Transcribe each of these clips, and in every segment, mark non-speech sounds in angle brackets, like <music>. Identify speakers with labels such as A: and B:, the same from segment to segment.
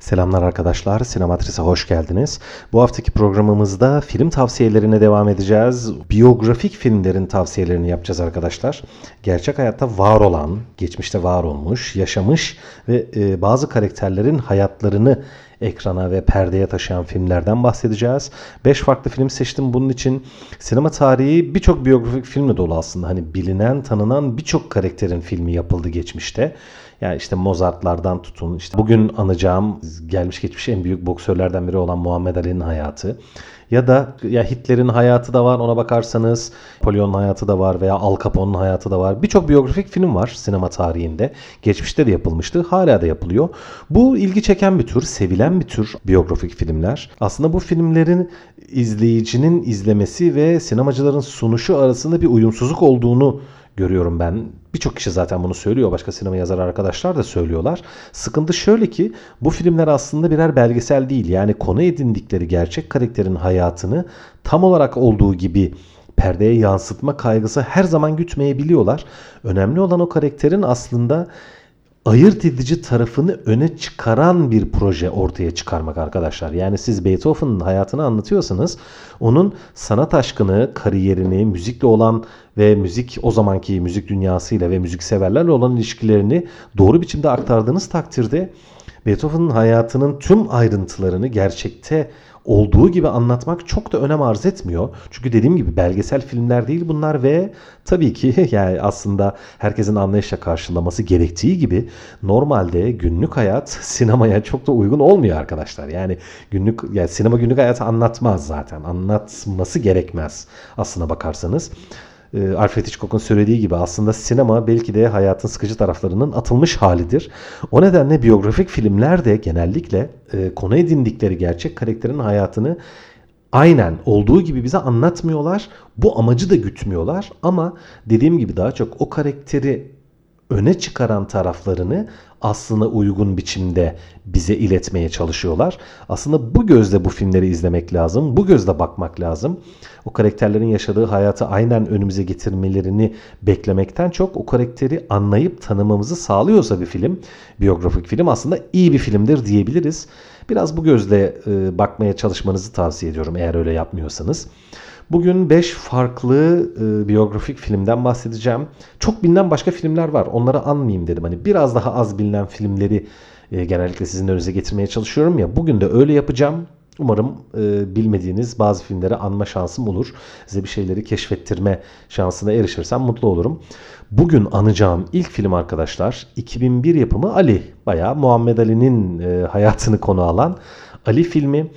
A: Selamlar arkadaşlar, Sinematris'e hoş geldiniz. Bu haftaki programımızda film tavsiyelerine devam edeceğiz. Biyografik filmlerin tavsiyelerini yapacağız arkadaşlar. Gerçek hayatta var olan, geçmişte var olmuş, yaşamış ve e, bazı karakterlerin hayatlarını ekrana ve perdeye taşıyan filmlerden bahsedeceğiz. 5 farklı film seçtim bunun için. Sinema tarihi birçok biyografik filmle dolu aslında. Hani bilinen, tanınan birçok karakterin filmi yapıldı geçmişte. Yani işte Mozart'lardan tutun. İşte bugün anacağım gelmiş geçmiş en büyük boksörlerden biri olan Muhammed Ali'nin hayatı. Ya da ya Hitler'in hayatı da var ona bakarsanız. Napolyon'un hayatı da var veya Al Capone'un hayatı da var. Birçok biyografik film var sinema tarihinde. Geçmişte de yapılmıştı. Hala da yapılıyor. Bu ilgi çeken bir tür, sevilen bir tür biyografik filmler. Aslında bu filmlerin izleyicinin izlemesi ve sinemacıların sunuşu arasında bir uyumsuzluk olduğunu görüyorum ben. Birçok kişi zaten bunu söylüyor. Başka sinema yazar arkadaşlar da söylüyorlar. Sıkıntı şöyle ki bu filmler aslında birer belgesel değil. Yani konu edindikleri gerçek karakterin hayatını tam olarak olduğu gibi perdeye yansıtma kaygısı her zaman gütmeyebiliyorlar. Önemli olan o karakterin aslında ayırt edici tarafını öne çıkaran bir proje ortaya çıkarmak arkadaşlar. Yani siz Beethoven'ın hayatını anlatıyorsanız onun sanat aşkını, kariyerini, müzikle olan ve müzik o zamanki müzik dünyasıyla ve müzik severlerle olan ilişkilerini doğru biçimde aktardığınız takdirde Beethoven'ın hayatının tüm ayrıntılarını gerçekte olduğu gibi anlatmak çok da önem arz etmiyor. Çünkü dediğim gibi belgesel filmler değil bunlar ve tabii ki <laughs> yani aslında herkesin anlayışla karşılaması gerektiği gibi normalde günlük hayat <laughs> sinemaya çok da uygun olmuyor arkadaşlar. Yani günlük yani sinema günlük hayatı anlatmaz zaten. Anlatması gerekmez aslına bakarsanız. Ee, Alfred Hitchcock'un söylediği gibi aslında sinema belki de hayatın sıkıcı taraflarının atılmış halidir. O nedenle biyografik filmler de genellikle e, konu edindikleri gerçek karakterin hayatını aynen olduğu gibi bize anlatmıyorlar. Bu amacı da gütmüyorlar ama dediğim gibi daha çok o karakteri öne çıkaran taraflarını aslına uygun biçimde bize iletmeye çalışıyorlar. Aslında bu gözle bu filmleri izlemek lazım. Bu gözle bakmak lazım. O karakterlerin yaşadığı hayatı aynen önümüze getirmelerini beklemekten çok o karakteri anlayıp tanımamızı sağlıyorsa bir film, biyografik film aslında iyi bir filmdir diyebiliriz. Biraz bu gözle e, bakmaya çalışmanızı tavsiye ediyorum eğer öyle yapmıyorsanız. Bugün 5 farklı e, biyografik filmden bahsedeceğim. Çok bilinen başka filmler var. Onları anmayayım dedim. Hani biraz daha az bilinen filmleri e, genellikle sizin önünüze getirmeye çalışıyorum ya. Bugün de öyle yapacağım. Umarım e, bilmediğiniz bazı filmleri anma şansım olur. Size bir şeyleri keşfettirme şansına erişirsem mutlu olurum. Bugün anacağım ilk film arkadaşlar 2001 yapımı Ali. Bayağı Muhammed Ali'nin e, hayatını konu alan Ali filmi.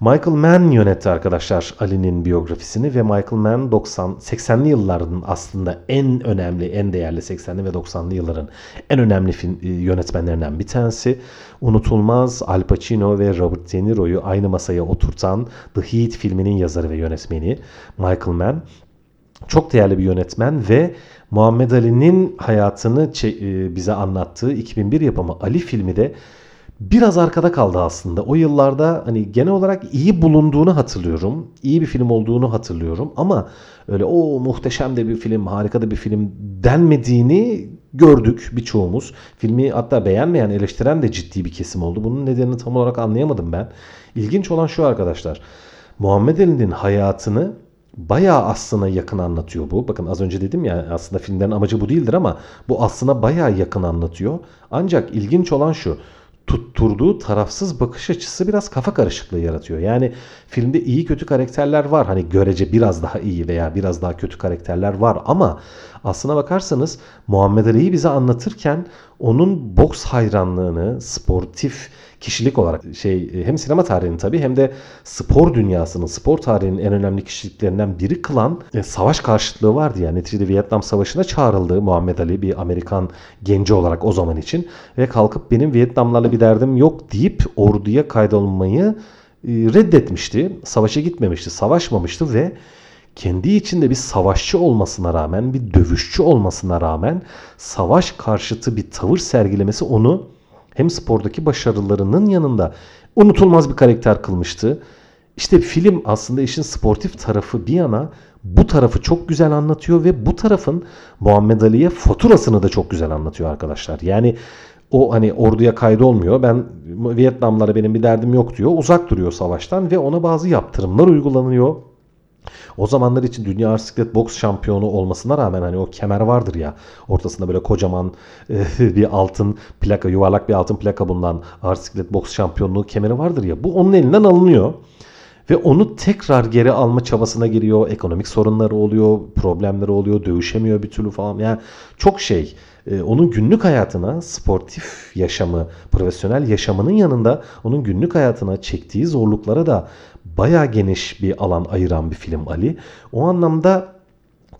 A: Michael Mann yönetti arkadaşlar Ali'nin biyografisini ve Michael Mann 90 80'li yılların aslında en önemli, en değerli 80'li ve 90'lı yılların en önemli film, e, yönetmenlerinden bir tanesi. Unutulmaz Al Pacino ve Robert De Niro'yu aynı masaya oturtan The Heat filminin yazarı ve yönetmeni Michael Mann. Çok değerli bir yönetmen ve Muhammed Ali'nin hayatını e, bize anlattığı 2001 yapımı Ali filmi de biraz arkada kaldı aslında. O yıllarda hani genel olarak iyi bulunduğunu hatırlıyorum. İyi bir film olduğunu hatırlıyorum ama öyle o muhteşem de bir film, harika da bir film denmediğini gördük birçoğumuz. Filmi hatta beğenmeyen, eleştiren de ciddi bir kesim oldu. Bunun nedenini tam olarak anlayamadım ben. İlginç olan şu arkadaşlar. Muhammed Ali'nin hayatını bayağı aslına yakın anlatıyor bu. Bakın az önce dedim ya aslında filmlerin amacı bu değildir ama bu aslına bayağı yakın anlatıyor. Ancak ilginç olan şu tutturduğu tarafsız bakış açısı biraz kafa karışıklığı yaratıyor. Yani filmde iyi kötü karakterler var. Hani görece biraz daha iyi veya biraz daha kötü karakterler var ama aslına bakarsanız Muhammed Ali'yi bize anlatırken onun boks hayranlığını, sportif kişilik olarak şey hem sinema tarihinin tabii hem de spor dünyasının, spor tarihinin en önemli kişiliklerinden biri kılan e, savaş karşıtlığı vardı. Yani neticede Vietnam Savaşı'na çağrıldı Muhammed Ali bir Amerikan genci olarak o zaman için ve kalkıp benim Vietnamlarla bir derdim yok deyip orduya kaydolmayı e, reddetmişti. Savaşa gitmemişti, savaşmamıştı ve kendi içinde bir savaşçı olmasına rağmen, bir dövüşçü olmasına rağmen savaş karşıtı bir tavır sergilemesi onu hem spordaki başarılarının yanında unutulmaz bir karakter kılmıştı. İşte film aslında işin sportif tarafı bir yana bu tarafı çok güzel anlatıyor ve bu tarafın Muhammed Ali'ye faturasını da çok güzel anlatıyor arkadaşlar. Yani o hani orduya kaydolmuyor. Ben Vietnamlara benim bir derdim yok diyor. Uzak duruyor savaştan ve ona bazı yaptırımlar uygulanıyor. O zamanlar için dünya ağır boks şampiyonu olmasına rağmen hani o kemer vardır ya ortasında böyle kocaman e, <laughs> bir altın plaka yuvarlak bir altın plaka bulunan ağır boks şampiyonluğu kemeri vardır ya bu onun elinden alınıyor. Ve onu tekrar geri alma çabasına giriyor. Ekonomik sorunları oluyor, problemleri oluyor, dövüşemiyor bir türlü falan. Yani çok şey. E, onun günlük hayatına, sportif yaşamı, profesyonel yaşamının yanında onun günlük hayatına çektiği zorluklara da bayağı geniş bir alan ayıran bir film Ali. O anlamda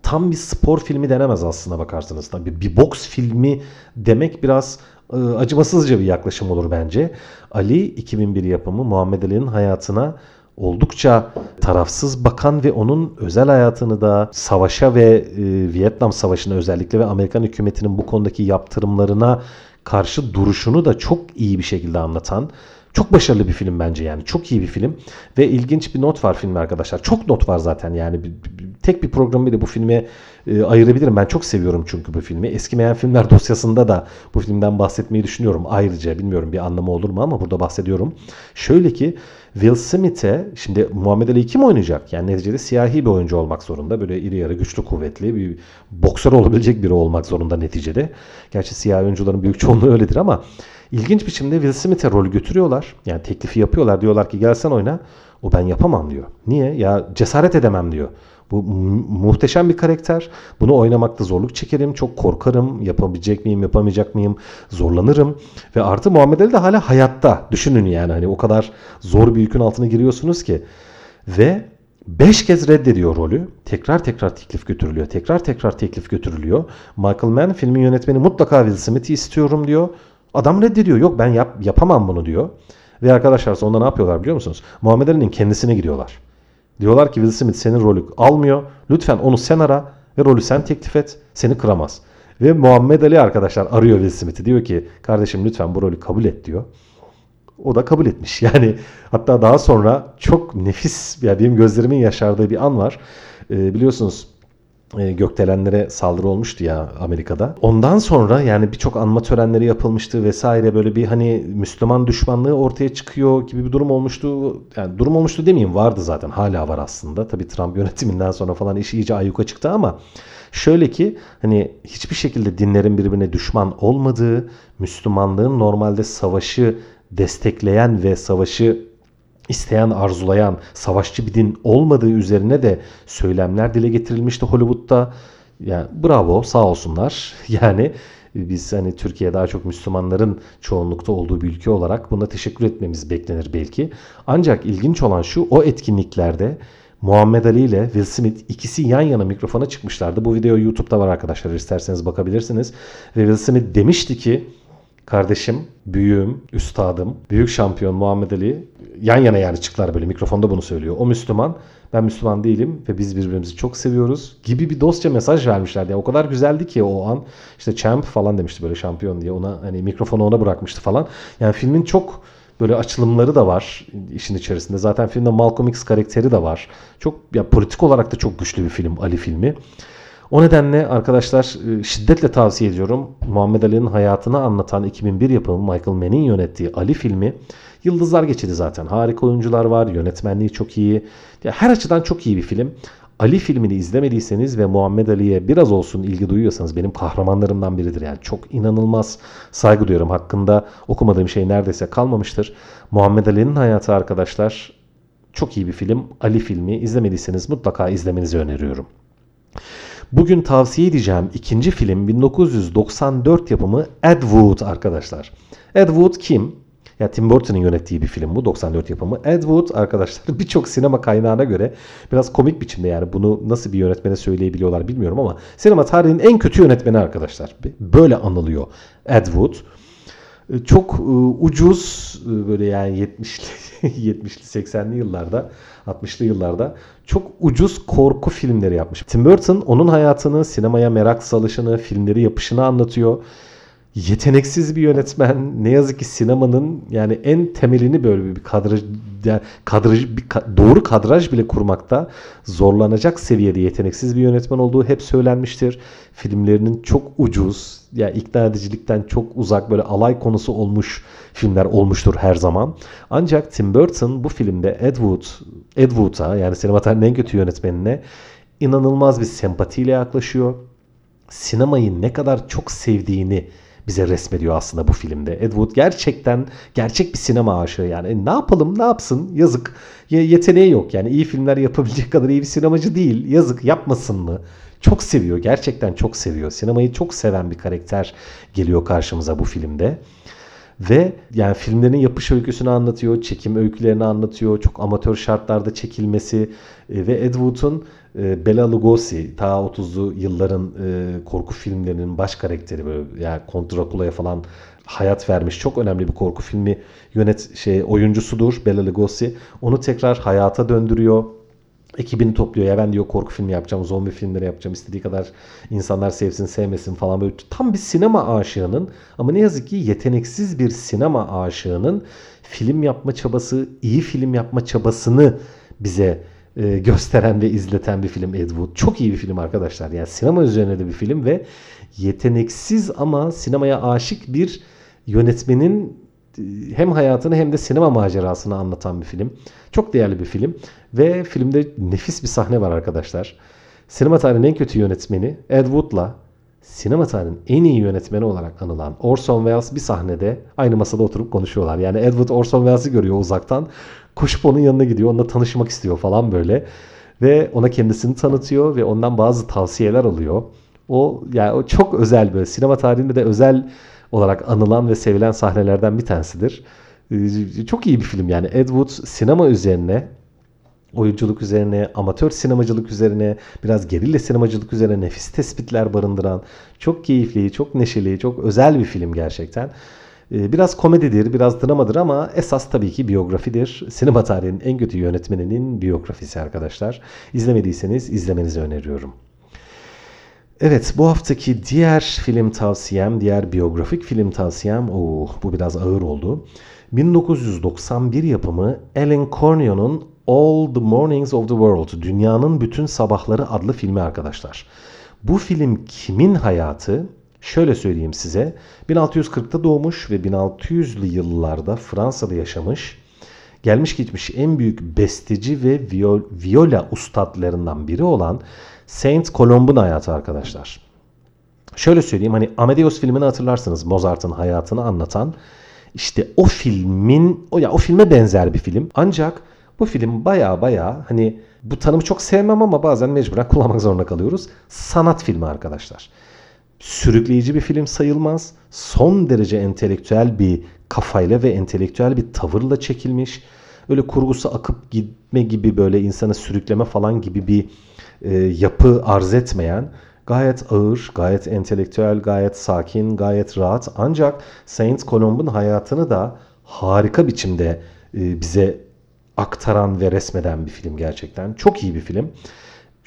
A: tam bir spor filmi denemez aslında bakarsanız. Tabii bir boks filmi demek biraz e, acımasızca bir yaklaşım olur bence. Ali 2001 yapımı Muhammed Ali'nin hayatına oldukça tarafsız bakan ve onun özel hayatını da savaşa ve e, Vietnam Savaşı'na özellikle ve Amerikan hükümetinin bu konudaki yaptırımlarına karşı duruşunu da çok iyi bir şekilde anlatan çok başarılı bir film bence yani. Çok iyi bir film. Ve ilginç bir not var filmde arkadaşlar. Çok not var zaten yani. Tek bir program bile bu filme e, ayırabilirim. Ben çok seviyorum çünkü bu filmi. Eskimeyen filmler <laughs> dosyasında da bu filmden bahsetmeyi düşünüyorum. Ayrıca bilmiyorum bir anlamı olur mu ama burada bahsediyorum. Şöyle ki Will Smith'e şimdi Muhammed Ali kim oynayacak? Yani neticede siyahi bir oyuncu olmak zorunda. Böyle iri yarı güçlü kuvvetli bir boksör <laughs> olabilecek biri olmak zorunda neticede. Gerçi siyahi oyuncuların büyük çoğunluğu öyledir ama İlginç biçimde Will Smith'e rolü götürüyorlar. Yani teklifi yapıyorlar. Diyorlar ki gelsen oyna. O ben yapamam diyor. Niye? Ya cesaret edemem diyor. Bu muhteşem bir karakter. Bunu oynamakta zorluk çekerim. Çok korkarım. Yapabilecek miyim, yapamayacak mıyım? Zorlanırım. Ve artı Muhammed Ali de hala hayatta. Düşünün yani hani o kadar zor bir yükün altına giriyorsunuz ki. Ve beş kez reddediyor rolü. Tekrar tekrar teklif götürülüyor. Tekrar tekrar teklif götürülüyor. Michael Mann filmin yönetmeni mutlaka Will Smith'i istiyorum diyor. Adam reddediyor. Yok ben yap, yapamam bunu diyor. Ve arkadaşlar sonunda ne yapıyorlar biliyor musunuz? Muhammed Ali'nin kendisine gidiyorlar. Diyorlar ki Will Smith senin rolü almıyor. Lütfen onu sen ara ve rolü sen teklif et. Seni kıramaz. Ve Muhammed Ali arkadaşlar arıyor Will Smith'i. Diyor ki kardeşim lütfen bu rolü kabul et diyor. O da kabul etmiş. <laughs> Yani hatta daha sonra çok nefis yani benim gözlerimin yaşardığı bir an var. Ee, biliyorsunuz e, gökdelenlere saldırı olmuştu ya Amerika'da. Ondan sonra yani birçok anma törenleri yapılmıştı vesaire böyle bir hani Müslüman düşmanlığı ortaya çıkıyor gibi bir durum olmuştu. Yani durum olmuştu demeyeyim vardı zaten hala var aslında. Tabii Trump yönetiminden sonra falan iş iyice ayyuka çıktı ama şöyle ki hani hiçbir şekilde dinlerin birbirine düşman olmadığı, Müslümanlığın normalde savaşı destekleyen ve savaşı isteyen, arzulayan, savaşçı bir din olmadığı üzerine de söylemler dile getirilmişti Hollywood'da. Yani bravo, sağ olsunlar. <laughs> Yani biz hani Türkiye daha çok Müslümanların çoğunlukta olduğu bir ülke olarak buna teşekkür etmemiz beklenir belki. Ancak ilginç olan şu o etkinliklerde Muhammed Ali ile Will Smith ikisi yan yana mikrofona çıkmışlardı. Bu video YouTube'da var arkadaşlar isterseniz bakabilirsiniz. Ve Will Smith demişti ki kardeşim, büyüğüm, üstadım, büyük şampiyon Muhammed Ali yan yana yani çıktılar böyle mikrofonda bunu söylüyor. O Müslüman, ben Müslüman değilim ve biz birbirimizi çok seviyoruz gibi bir dostça mesaj vermişlerdi. Yani o kadar güzeldi ki o an işte champ falan demişti böyle şampiyon diye ona hani mikrofonu ona bırakmıştı falan. Yani filmin çok böyle açılımları da var işin içerisinde. Zaten filmde Malcolm X karakteri de var. Çok ya politik olarak da çok güçlü bir film Ali filmi. O nedenle arkadaşlar e, şiddetle tavsiye ediyorum. Muhammed Ali'nin hayatını anlatan 2001 yapımı Michael Mann'in yönettiği Ali filmi yıldızlar geçidi zaten. Harika oyuncular var, yönetmenliği çok iyi. Her açıdan çok iyi bir film. Ali filmini izlemediyseniz ve Muhammed Ali'ye biraz olsun ilgi duyuyorsanız benim kahramanlarımdan biridir. Yani çok inanılmaz saygı duyuyorum. Hakkında okumadığım şey neredeyse kalmamıştır. Muhammed Ali'nin hayatı arkadaşlar çok iyi bir film. Ali filmi izlemediyseniz mutlaka izlemenizi öneriyorum. Bugün tavsiye edeceğim ikinci film 1994 yapımı Ed Wood arkadaşlar. Ed Wood kim? Ya Tim Burton'ın yönettiği bir film bu 94 yapımı. Ed Wood arkadaşlar <laughs> birçok sinema kaynağına göre biraz komik biçimde yani bunu nasıl bir yönetmene söyleyebiliyorlar bilmiyorum ama sinema tarihinin en kötü yönetmeni arkadaşlar. Böyle anılıyor Ed Wood. Ee, çok e, ucuz e, böyle yani 70'li 70'li 80'li yıllarda 60'lı yıllarda çok ucuz korku filmleri yapmış. Tim Burton onun hayatını, sinemaya merak salışını, filmleri yapışını anlatıyor. Yeteneksiz bir yönetmen. Ne yazık ki sinemanın yani en temelini böyle bir kadraj yani kadraj, bir, doğru kadraj bile kurmakta zorlanacak seviyede yeteneksiz bir yönetmen olduğu hep söylenmiştir. Filmlerinin çok ucuz, yani ikna edicilikten çok uzak böyle alay konusu olmuş filmler olmuştur her zaman. Ancak Tim Burton bu filmde Ed Wood, Ed Wood'a yani sinema tarihinin en kötü yönetmenine inanılmaz bir sempatiyle yaklaşıyor. Sinemayı ne kadar çok sevdiğini bize resmediyor aslında bu filmde. Ed Wood gerçekten gerçek bir sinema aşığı yani. E, ne yapalım ne yapsın yazık. Yeteneği yok yani iyi filmler yapabilecek <laughs> kadar iyi bir sinemacı değil. Yazık yapmasın mı? Çok seviyor gerçekten çok seviyor. Sinemayı çok seven bir karakter geliyor karşımıza bu filmde. Ve yani filmlerin yapış öyküsünü anlatıyor, çekim öykülerini anlatıyor, çok amatör şartlarda çekilmesi e, ve Ed Wood'un e, Bela Lugosi ta 30'lu yılların e, korku filmlerinin baş karakteri böyle yani Kont Dracula'ya falan hayat vermiş çok önemli bir korku filmi yönet şey oyuncusudur Bela Lugosi. Onu tekrar hayata döndürüyor ekibini topluyor. Ya ben diyor korku filmi yapacağım, zombi filmleri yapacağım. istediği kadar insanlar sevsin, sevmesin falan böyle. Tam bir sinema aşığının ama ne yazık ki yeteneksiz bir sinema aşığının film yapma çabası, iyi film yapma çabasını bize e, gösteren ve izleten bir film Ed Wood. Çok iyi bir film arkadaşlar. Yani sinema üzerine de bir film ve yeteneksiz ama sinemaya aşık bir yönetmenin e, hem hayatını hem de sinema macerasını anlatan bir film. Çok değerli bir film ve filmde nefis bir sahne var arkadaşlar. Sinema tarihinin en kötü yönetmeni Ed Wood'la sinema tarihinin en iyi yönetmeni olarak anılan Orson Welles bir sahnede aynı masada oturup konuşuyorlar. Yani Ed Wood Orson Welles'i görüyor uzaktan. Koşup onun yanına gidiyor. Onunla tanışmak istiyor falan böyle. Ve ona kendisini tanıtıyor ve ondan bazı tavsiyeler alıyor. O yani o çok özel böyle sinema tarihinde de özel olarak anılan ve sevilen sahnelerden bir tanesidir. Ee, çok iyi bir film yani. Ed Wood sinema üzerine oyunculuk üzerine, amatör sinemacılık üzerine, biraz gerilla sinemacılık üzerine nefis tespitler barındıran çok keyifli, çok neşeli, çok özel bir film gerçekten. Ee, biraz komedidir, biraz dramadır ama esas tabii ki biyografidir. Sinema tarihinin en kötü yönetmeninin biyografisi arkadaşlar. İzlemediyseniz izlemenizi öneriyorum. Evet bu haftaki diğer film tavsiyem, diğer biyografik film tavsiyem, oh, bu biraz ağır oldu. 1991 yapımı Alan Corneo'nun All the Mornings of the World, Dünyanın Bütün Sabahları adlı filmi arkadaşlar. Bu film kimin hayatı? Şöyle söyleyeyim size. 1640'ta doğmuş ve 1600'lü yıllarda Fransa'da yaşamış. Gelmiş gitmiş en büyük besteci ve viola ustadlarından biri olan Saint Colomb'un hayatı arkadaşlar. Şöyle söyleyeyim hani Amadeus filmini hatırlarsınız. Mozart'ın hayatını anlatan. İşte o filmin o ya o filme benzer bir film. Ancak bu film baya baya hani bu tanımı çok sevmem ama bazen mecburen kullanmak zorunda kalıyoruz. Sanat filmi arkadaşlar. Sürükleyici bir film sayılmaz. Son derece entelektüel bir kafayla ve entelektüel bir tavırla çekilmiş. Öyle kurgusu akıp gitme gibi böyle insana sürükleme falan gibi bir e, yapı arz etmeyen gayet ağır, gayet entelektüel, gayet sakin, gayet rahat. Ancak Saint Colombe'un hayatını da harika biçimde e, bize aktaran ve resmeden bir film gerçekten. Çok iyi bir film.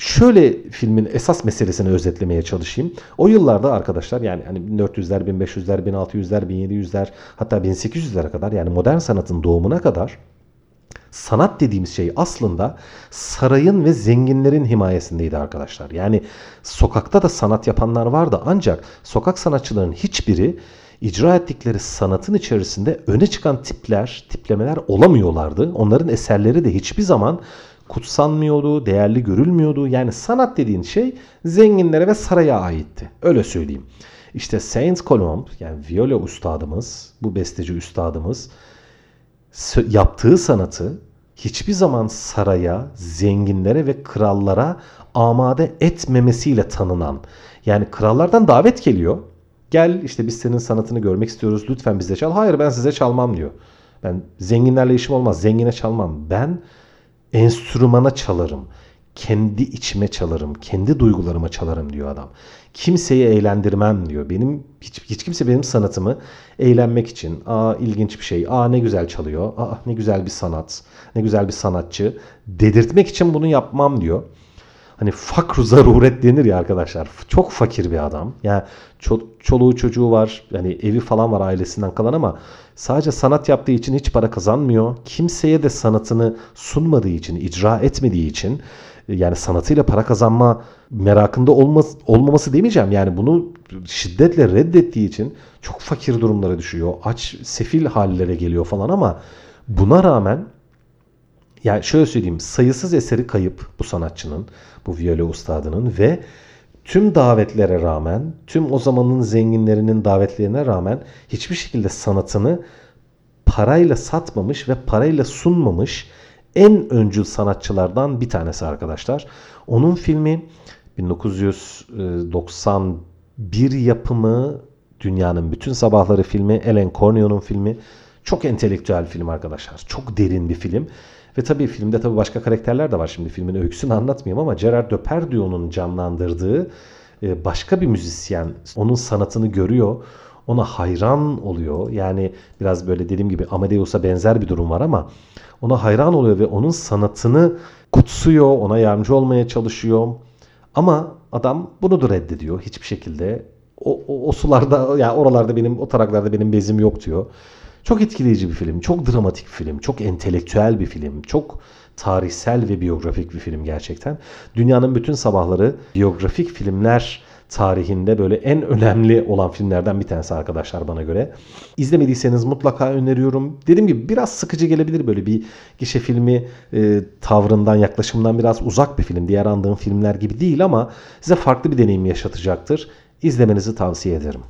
A: Şöyle filmin esas meselesini özetlemeye çalışayım. O yıllarda arkadaşlar yani hani 1400'ler, 1500'ler, 1600'ler, 1700'ler hatta 1800'lere kadar yani modern sanatın doğumuna kadar sanat dediğimiz şey aslında sarayın ve zenginlerin himayesindeydi arkadaşlar. Yani sokakta da sanat yapanlar vardı ancak sokak sanatçıların hiçbiri icra ettikleri sanatın içerisinde öne çıkan tipler, tiplemeler olamıyorlardı. Onların eserleri de hiçbir zaman kutsanmıyordu, değerli görülmüyordu. Yani sanat dediğin şey zenginlere ve saraya aitti. Öyle söyleyeyim. İşte Saint Colomb yani viola ustadımız, bu besteci üstadımız yaptığı sanatı hiçbir zaman saraya, zenginlere ve krallara amade etmemesiyle tanınan. Yani krallardan davet geliyor. Gel işte biz senin sanatını görmek istiyoruz. Lütfen bize çal. Hayır ben size çalmam diyor. Ben zenginlerle işim olmaz. Zengine çalmam. Ben enstrümana çalarım. Kendi içime çalarım. Kendi duygularıma çalarım diyor adam. Kimseyi eğlendirmem diyor. Benim hiç, hiç kimse benim sanatımı eğlenmek için. Aa ilginç bir şey. Aa ne güzel çalıyor. Aa ne güzel bir sanat. Ne güzel bir sanatçı. Dedirtmek için bunu yapmam diyor. Hani fakru zaruret denir ya arkadaşlar. Çok fakir bir adam. Yani ço- çoluğu çocuğu var. Yani evi falan var ailesinden kalan ama sadece sanat yaptığı için hiç para kazanmıyor. Kimseye de sanatını sunmadığı için, icra etmediği için yani sanatıyla para kazanma merakında olmaz, olmaması demeyeceğim. Yani bunu şiddetle reddettiği için çok fakir durumlara düşüyor. Aç, sefil hallere geliyor falan ama buna rağmen yani şöyle söyleyeyim sayısız eseri kayıp bu sanatçının, bu viyole ustadının ve tüm davetlere rağmen, tüm o zamanın zenginlerinin davetlerine rağmen hiçbir şekilde sanatını parayla satmamış ve parayla sunmamış en öncül sanatçılardan bir tanesi arkadaşlar. Onun filmi 1991 yapımı Dünyanın Bütün Sabahları filmi, Ellen Corneo'nun filmi. Çok entelektüel film arkadaşlar. Çok derin bir film. Ve tabii filmde tabii başka karakterler de var. Şimdi filmin öyküsünü anlatmayayım ama Gerard Depardieu'nun canlandırdığı e, başka bir müzisyen onun sanatını görüyor. Ona hayran oluyor. Yani biraz böyle dediğim gibi Amadeus'a benzer bir durum var ama ona hayran oluyor ve onun sanatını kutsuyor, ona yardımcı olmaya çalışıyor. Ama adam bunu da reddediyor hiçbir şekilde. O, o, o sularda yani oralarda benim o taraklarda benim bezim yok diyor. Çok etkileyici bir film, çok dramatik bir film, çok entelektüel bir film, çok tarihsel ve biyografik bir film gerçekten. Dünyanın bütün sabahları biyografik filmler tarihinde böyle en önemli olan filmlerden bir tanesi arkadaşlar bana göre. İzlemediyseniz mutlaka öneriyorum. Dediğim gibi biraz sıkıcı gelebilir böyle bir gişe filmi e, tavrından, yaklaşımdan biraz uzak bir film. Diğer andığım filmler gibi değil ama size farklı bir deneyim yaşatacaktır. İzlemenizi tavsiye ederim.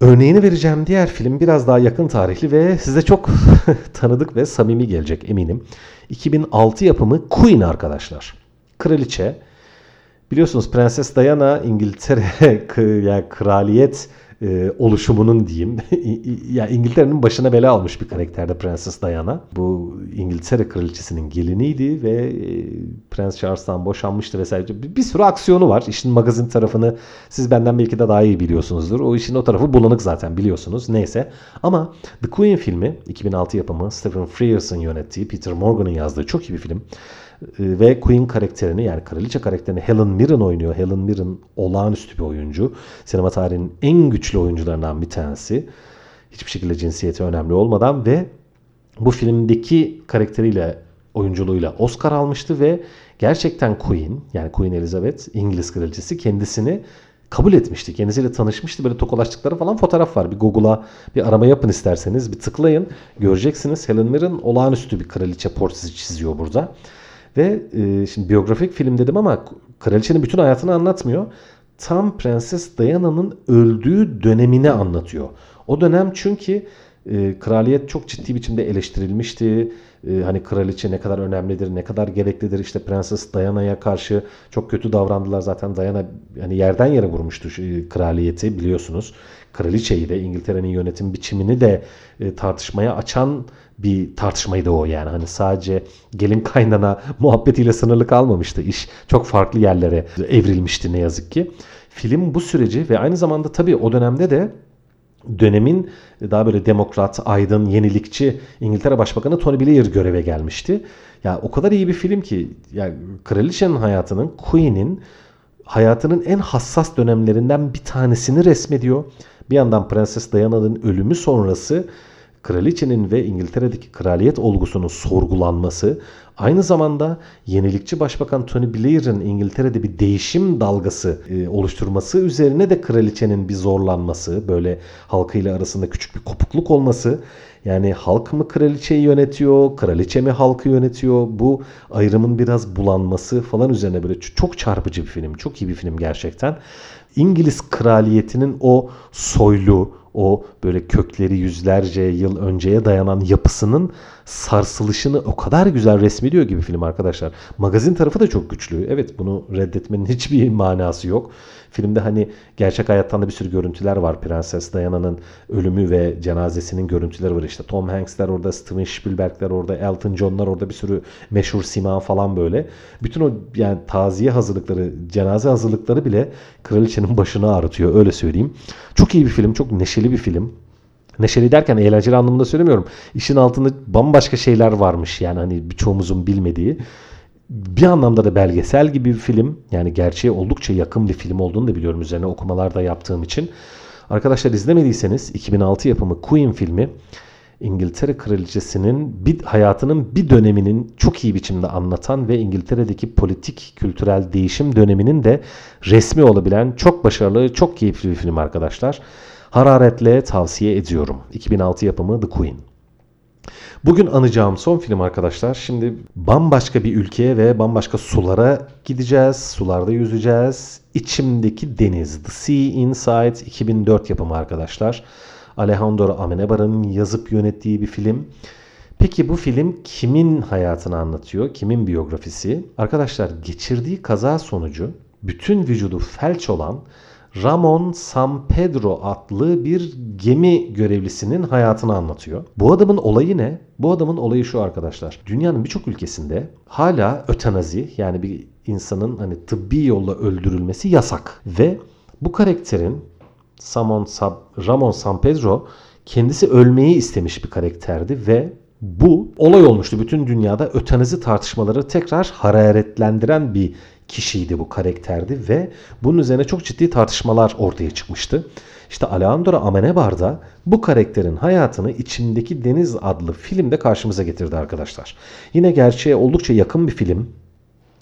A: Örneğini vereceğim diğer film biraz daha yakın tarihli ve size çok <laughs> tanıdık ve samimi gelecek eminim. 2006 yapımı Queen arkadaşlar. Kraliçe. Biliyorsunuz Prenses Diana İngiltere <laughs> yani kraliyet e, oluşumunun diyeyim. <laughs> ya İngiltere'nin başına bela almış bir karakterde Prenses Diana. Bu İngiltere kraliçesinin geliniydi ve e, Prens Charles'tan boşanmıştı vesaire. Bir, bir sürü aksiyonu var. İşin magazin tarafını siz benden belki de daha iyi biliyorsunuzdur. O işin o tarafı bulanık zaten biliyorsunuz. Neyse. Ama The Queen filmi 2006 yapımı Stephen Frears'ın yönettiği Peter Morgan'ın yazdığı çok iyi bir film. Ee, ve Queen karakterini yani kraliçe karakterini Helen Mirren oynuyor. Helen Mirren olağanüstü bir oyuncu. Sinema tarihinin en güçlü oyuncularından bir tanesi. Hiçbir şekilde cinsiyeti önemli olmadan ve bu filmdeki karakteriyle oyunculuğuyla Oscar almıştı ve gerçekten Queen yani Queen Elizabeth İngiliz kraliçesi kendisini kabul etmişti. Kendisiyle tanışmıştı. Böyle tokalaştıkları falan fotoğraf var. Bir Google'a bir arama yapın isterseniz. Bir tıklayın. Göreceksiniz. Helen Mirren olağanüstü bir kraliçe portresi çiziyor burada. Ve e, şimdi biyografik film dedim ama kraliçenin bütün hayatını anlatmıyor. Tam Prenses Diana'nın öldüğü dönemini anlatıyor. O dönem çünkü e, kraliyet çok ciddi biçimde eleştirilmişti. E, hani kraliçe ne kadar önemlidir, ne kadar gereklidir. İşte Prenses Diana'ya karşı çok kötü davrandılar. Zaten Diana hani yerden yere vurmuştu e, kraliyeti biliyorsunuz. Kraliçeyi de İngiltere'nin yönetim biçimini de e, tartışmaya açan bir tartışmaydı o yani. Hani sadece gelin kaynana <laughs> muhabbetiyle sınırlı kalmamıştı. İş çok farklı yerlere evrilmişti ne yazık ki. Film bu süreci ve aynı zamanda tabii o dönemde de dönemin daha böyle demokrat, aydın, yenilikçi İngiltere Başbakanı Tony Blair göreve gelmişti. Ya o kadar iyi bir film ki yani kraliçenin hayatının, Queen'in hayatının en hassas dönemlerinden bir tanesini resmediyor. Bir yandan Prenses Diana'nın ölümü sonrası kraliçenin ve İngiltere'deki kraliyet olgusunun sorgulanması, aynı zamanda yenilikçi başbakan Tony Blair'ın İngiltere'de bir değişim dalgası e, oluşturması üzerine de kraliçenin bir zorlanması, böyle halkıyla arasında küçük bir kopukluk olması, yani halk mı kraliçeyi yönetiyor, kraliçe mi halkı yönetiyor, bu ayrımın biraz bulanması falan üzerine böyle çok çarpıcı bir film, çok iyi bir film gerçekten. İngiliz kraliyetinin o soylu, o böyle kökleri yüzlerce yıl önceye dayanan yapısının sarsılışını o kadar güzel resmediyor gibi film arkadaşlar. Magazin tarafı da çok güçlü. Evet bunu reddetmenin <laughs> hiçbir manası yok. Filmde hani gerçek hayattan da bir sürü görüntüler var. Prenses Diana'nın ölümü ve cenazesinin görüntüleri var. İşte Tom Hanks'ler orada, Steven Spielberg'ler orada, Elton John'lar orada bir sürü meşhur sima falan böyle. Bütün o yani taziye hazırlıkları, cenaze hazırlıkları bile kraliçenin başını ağrıtıyor öyle söyleyeyim. Çok iyi bir film, çok neşeli bir film. Neşeli derken eğlenceli anlamında söylemiyorum. İşin altında bambaşka şeyler varmış yani hani birçoğumuzun bilmediği. Bir anlamda da belgesel gibi bir film. Yani gerçeğe oldukça yakın bir film olduğunu da biliyorum üzerine okumalar da yaptığım için. Arkadaşlar izlemediyseniz 2006 yapımı Queen filmi İngiltere kraliçesinin bir hayatının bir döneminin çok iyi biçimde anlatan ve İngiltere'deki politik kültürel değişim döneminin de resmi olabilen çok başarılı, çok keyifli bir film arkadaşlar. Hararetle tavsiye ediyorum. 2006 yapımı The Queen. Bugün anacağım son film arkadaşlar. Şimdi bambaşka bir ülkeye ve bambaşka sulara gideceğiz. Sularda yüzeceğiz. İçimdeki Deniz. The Sea Inside 2004 yapımı arkadaşlar. Alejandro Amenabar'ın yazıp yönettiği bir film. Peki bu film kimin hayatını anlatıyor? Kimin biyografisi? Arkadaşlar geçirdiği kaza sonucu bütün vücudu felç olan Ramon San Pedro adlı bir gemi görevlisinin hayatını anlatıyor. Bu adamın olayı ne? Bu adamın olayı şu arkadaşlar. Dünyanın birçok ülkesinde hala ötenazi yani bir insanın hani tıbbi yolla öldürülmesi yasak. Ve bu karakterin Samon Sab Ramon San Pedro kendisi ölmeyi istemiş bir karakterdi ve bu olay olmuştu. Bütün dünyada ötenazi tartışmaları tekrar hararetlendiren bir kişiydi bu karakterdi ve bunun üzerine çok ciddi tartışmalar ortaya çıkmıştı. İşte Alejandro Amenabar da bu karakterin hayatını İçimdeki Deniz adlı filmde karşımıza getirdi arkadaşlar. Yine gerçeğe oldukça yakın bir film.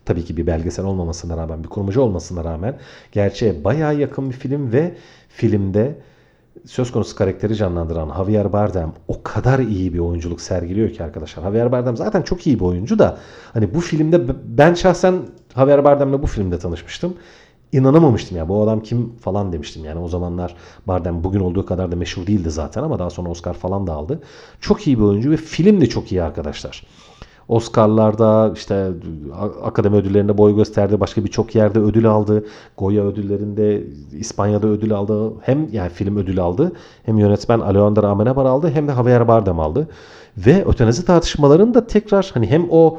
A: Tabii ki bir belgesel olmamasına rağmen, bir kurmaca olmasına rağmen gerçeğe bayağı yakın bir film ve filmde söz konusu karakteri canlandıran Javier Bardem o kadar iyi bir oyunculuk sergiliyor ki arkadaşlar. Javier Bardem zaten çok iyi bir oyuncu da hani bu filmde ben şahsen Javier Bardem'le bu filmde tanışmıştım. İnanamamıştım ya bu adam kim falan demiştim yani o zamanlar Bardem bugün olduğu kadar da meşhur değildi zaten ama daha sonra Oscar falan da aldı. Çok iyi bir oyuncu ve film de çok iyi arkadaşlar. Oscar'larda işte akademi ödüllerinde boy gösterdi. Başka birçok yerde ödül aldı. Goya ödüllerinde İspanya'da ödül aldı. Hem yani film ödül aldı. Hem yönetmen Alejandro Amenabar aldı. Hem de Javier Bardem aldı. Ve ötenazi tartışmalarında tekrar hani hem o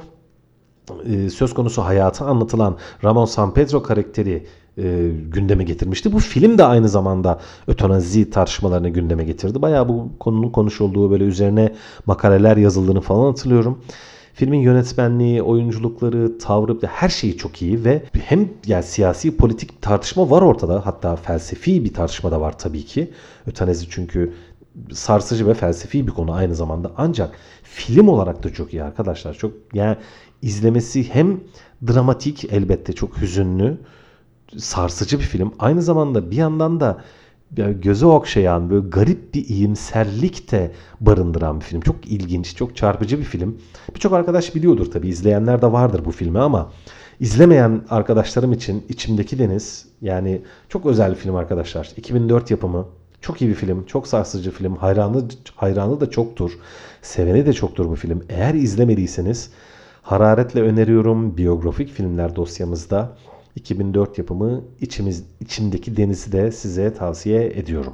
A: e, söz konusu hayatı anlatılan Ramon San Pedro karakteri e, gündeme getirmişti. Bu film de aynı zamanda ötenazi tartışmalarını gündeme getirdi. Bayağı bu konunun konuşulduğu böyle üzerine makaleler yazıldığını falan hatırlıyorum. Filmin yönetmenliği, oyunculukları, tavrı her şeyi çok iyi ve hem yani siyasi politik tartışma var ortada. Hatta felsefi bir tartışma da var tabii ki. Ötenezi çünkü sarsıcı ve felsefi bir konu aynı zamanda. Ancak film olarak da çok iyi arkadaşlar. Çok yani izlemesi hem dramatik elbette çok hüzünlü, sarsıcı bir film. Aynı zamanda bir yandan da göze okşayan böyle garip bir iyimserlik de barındıran bir film. Çok ilginç, çok çarpıcı bir film. Birçok arkadaş biliyordur tabii izleyenler de vardır bu filmi ama izlemeyen arkadaşlarım için içimdeki Deniz yani çok özel bir film arkadaşlar. 2004 yapımı. Çok iyi bir film, çok sarsıcı film. Hayranı hayranı da çoktur. Seveni de çoktur bu film. Eğer izlemediyseniz hararetle öneriyorum. Biyografik filmler dosyamızda 2004 yapımı içimiz, içimdeki denizi de size tavsiye ediyorum.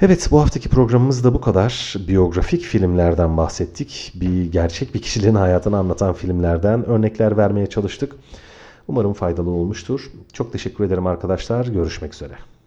A: Evet bu haftaki programımız da bu kadar. Biyografik filmlerden bahsettik. Bir gerçek bir kişiliğin hayatını anlatan filmlerden örnekler vermeye çalıştık. Umarım faydalı olmuştur. Çok teşekkür ederim arkadaşlar. Görüşmek üzere.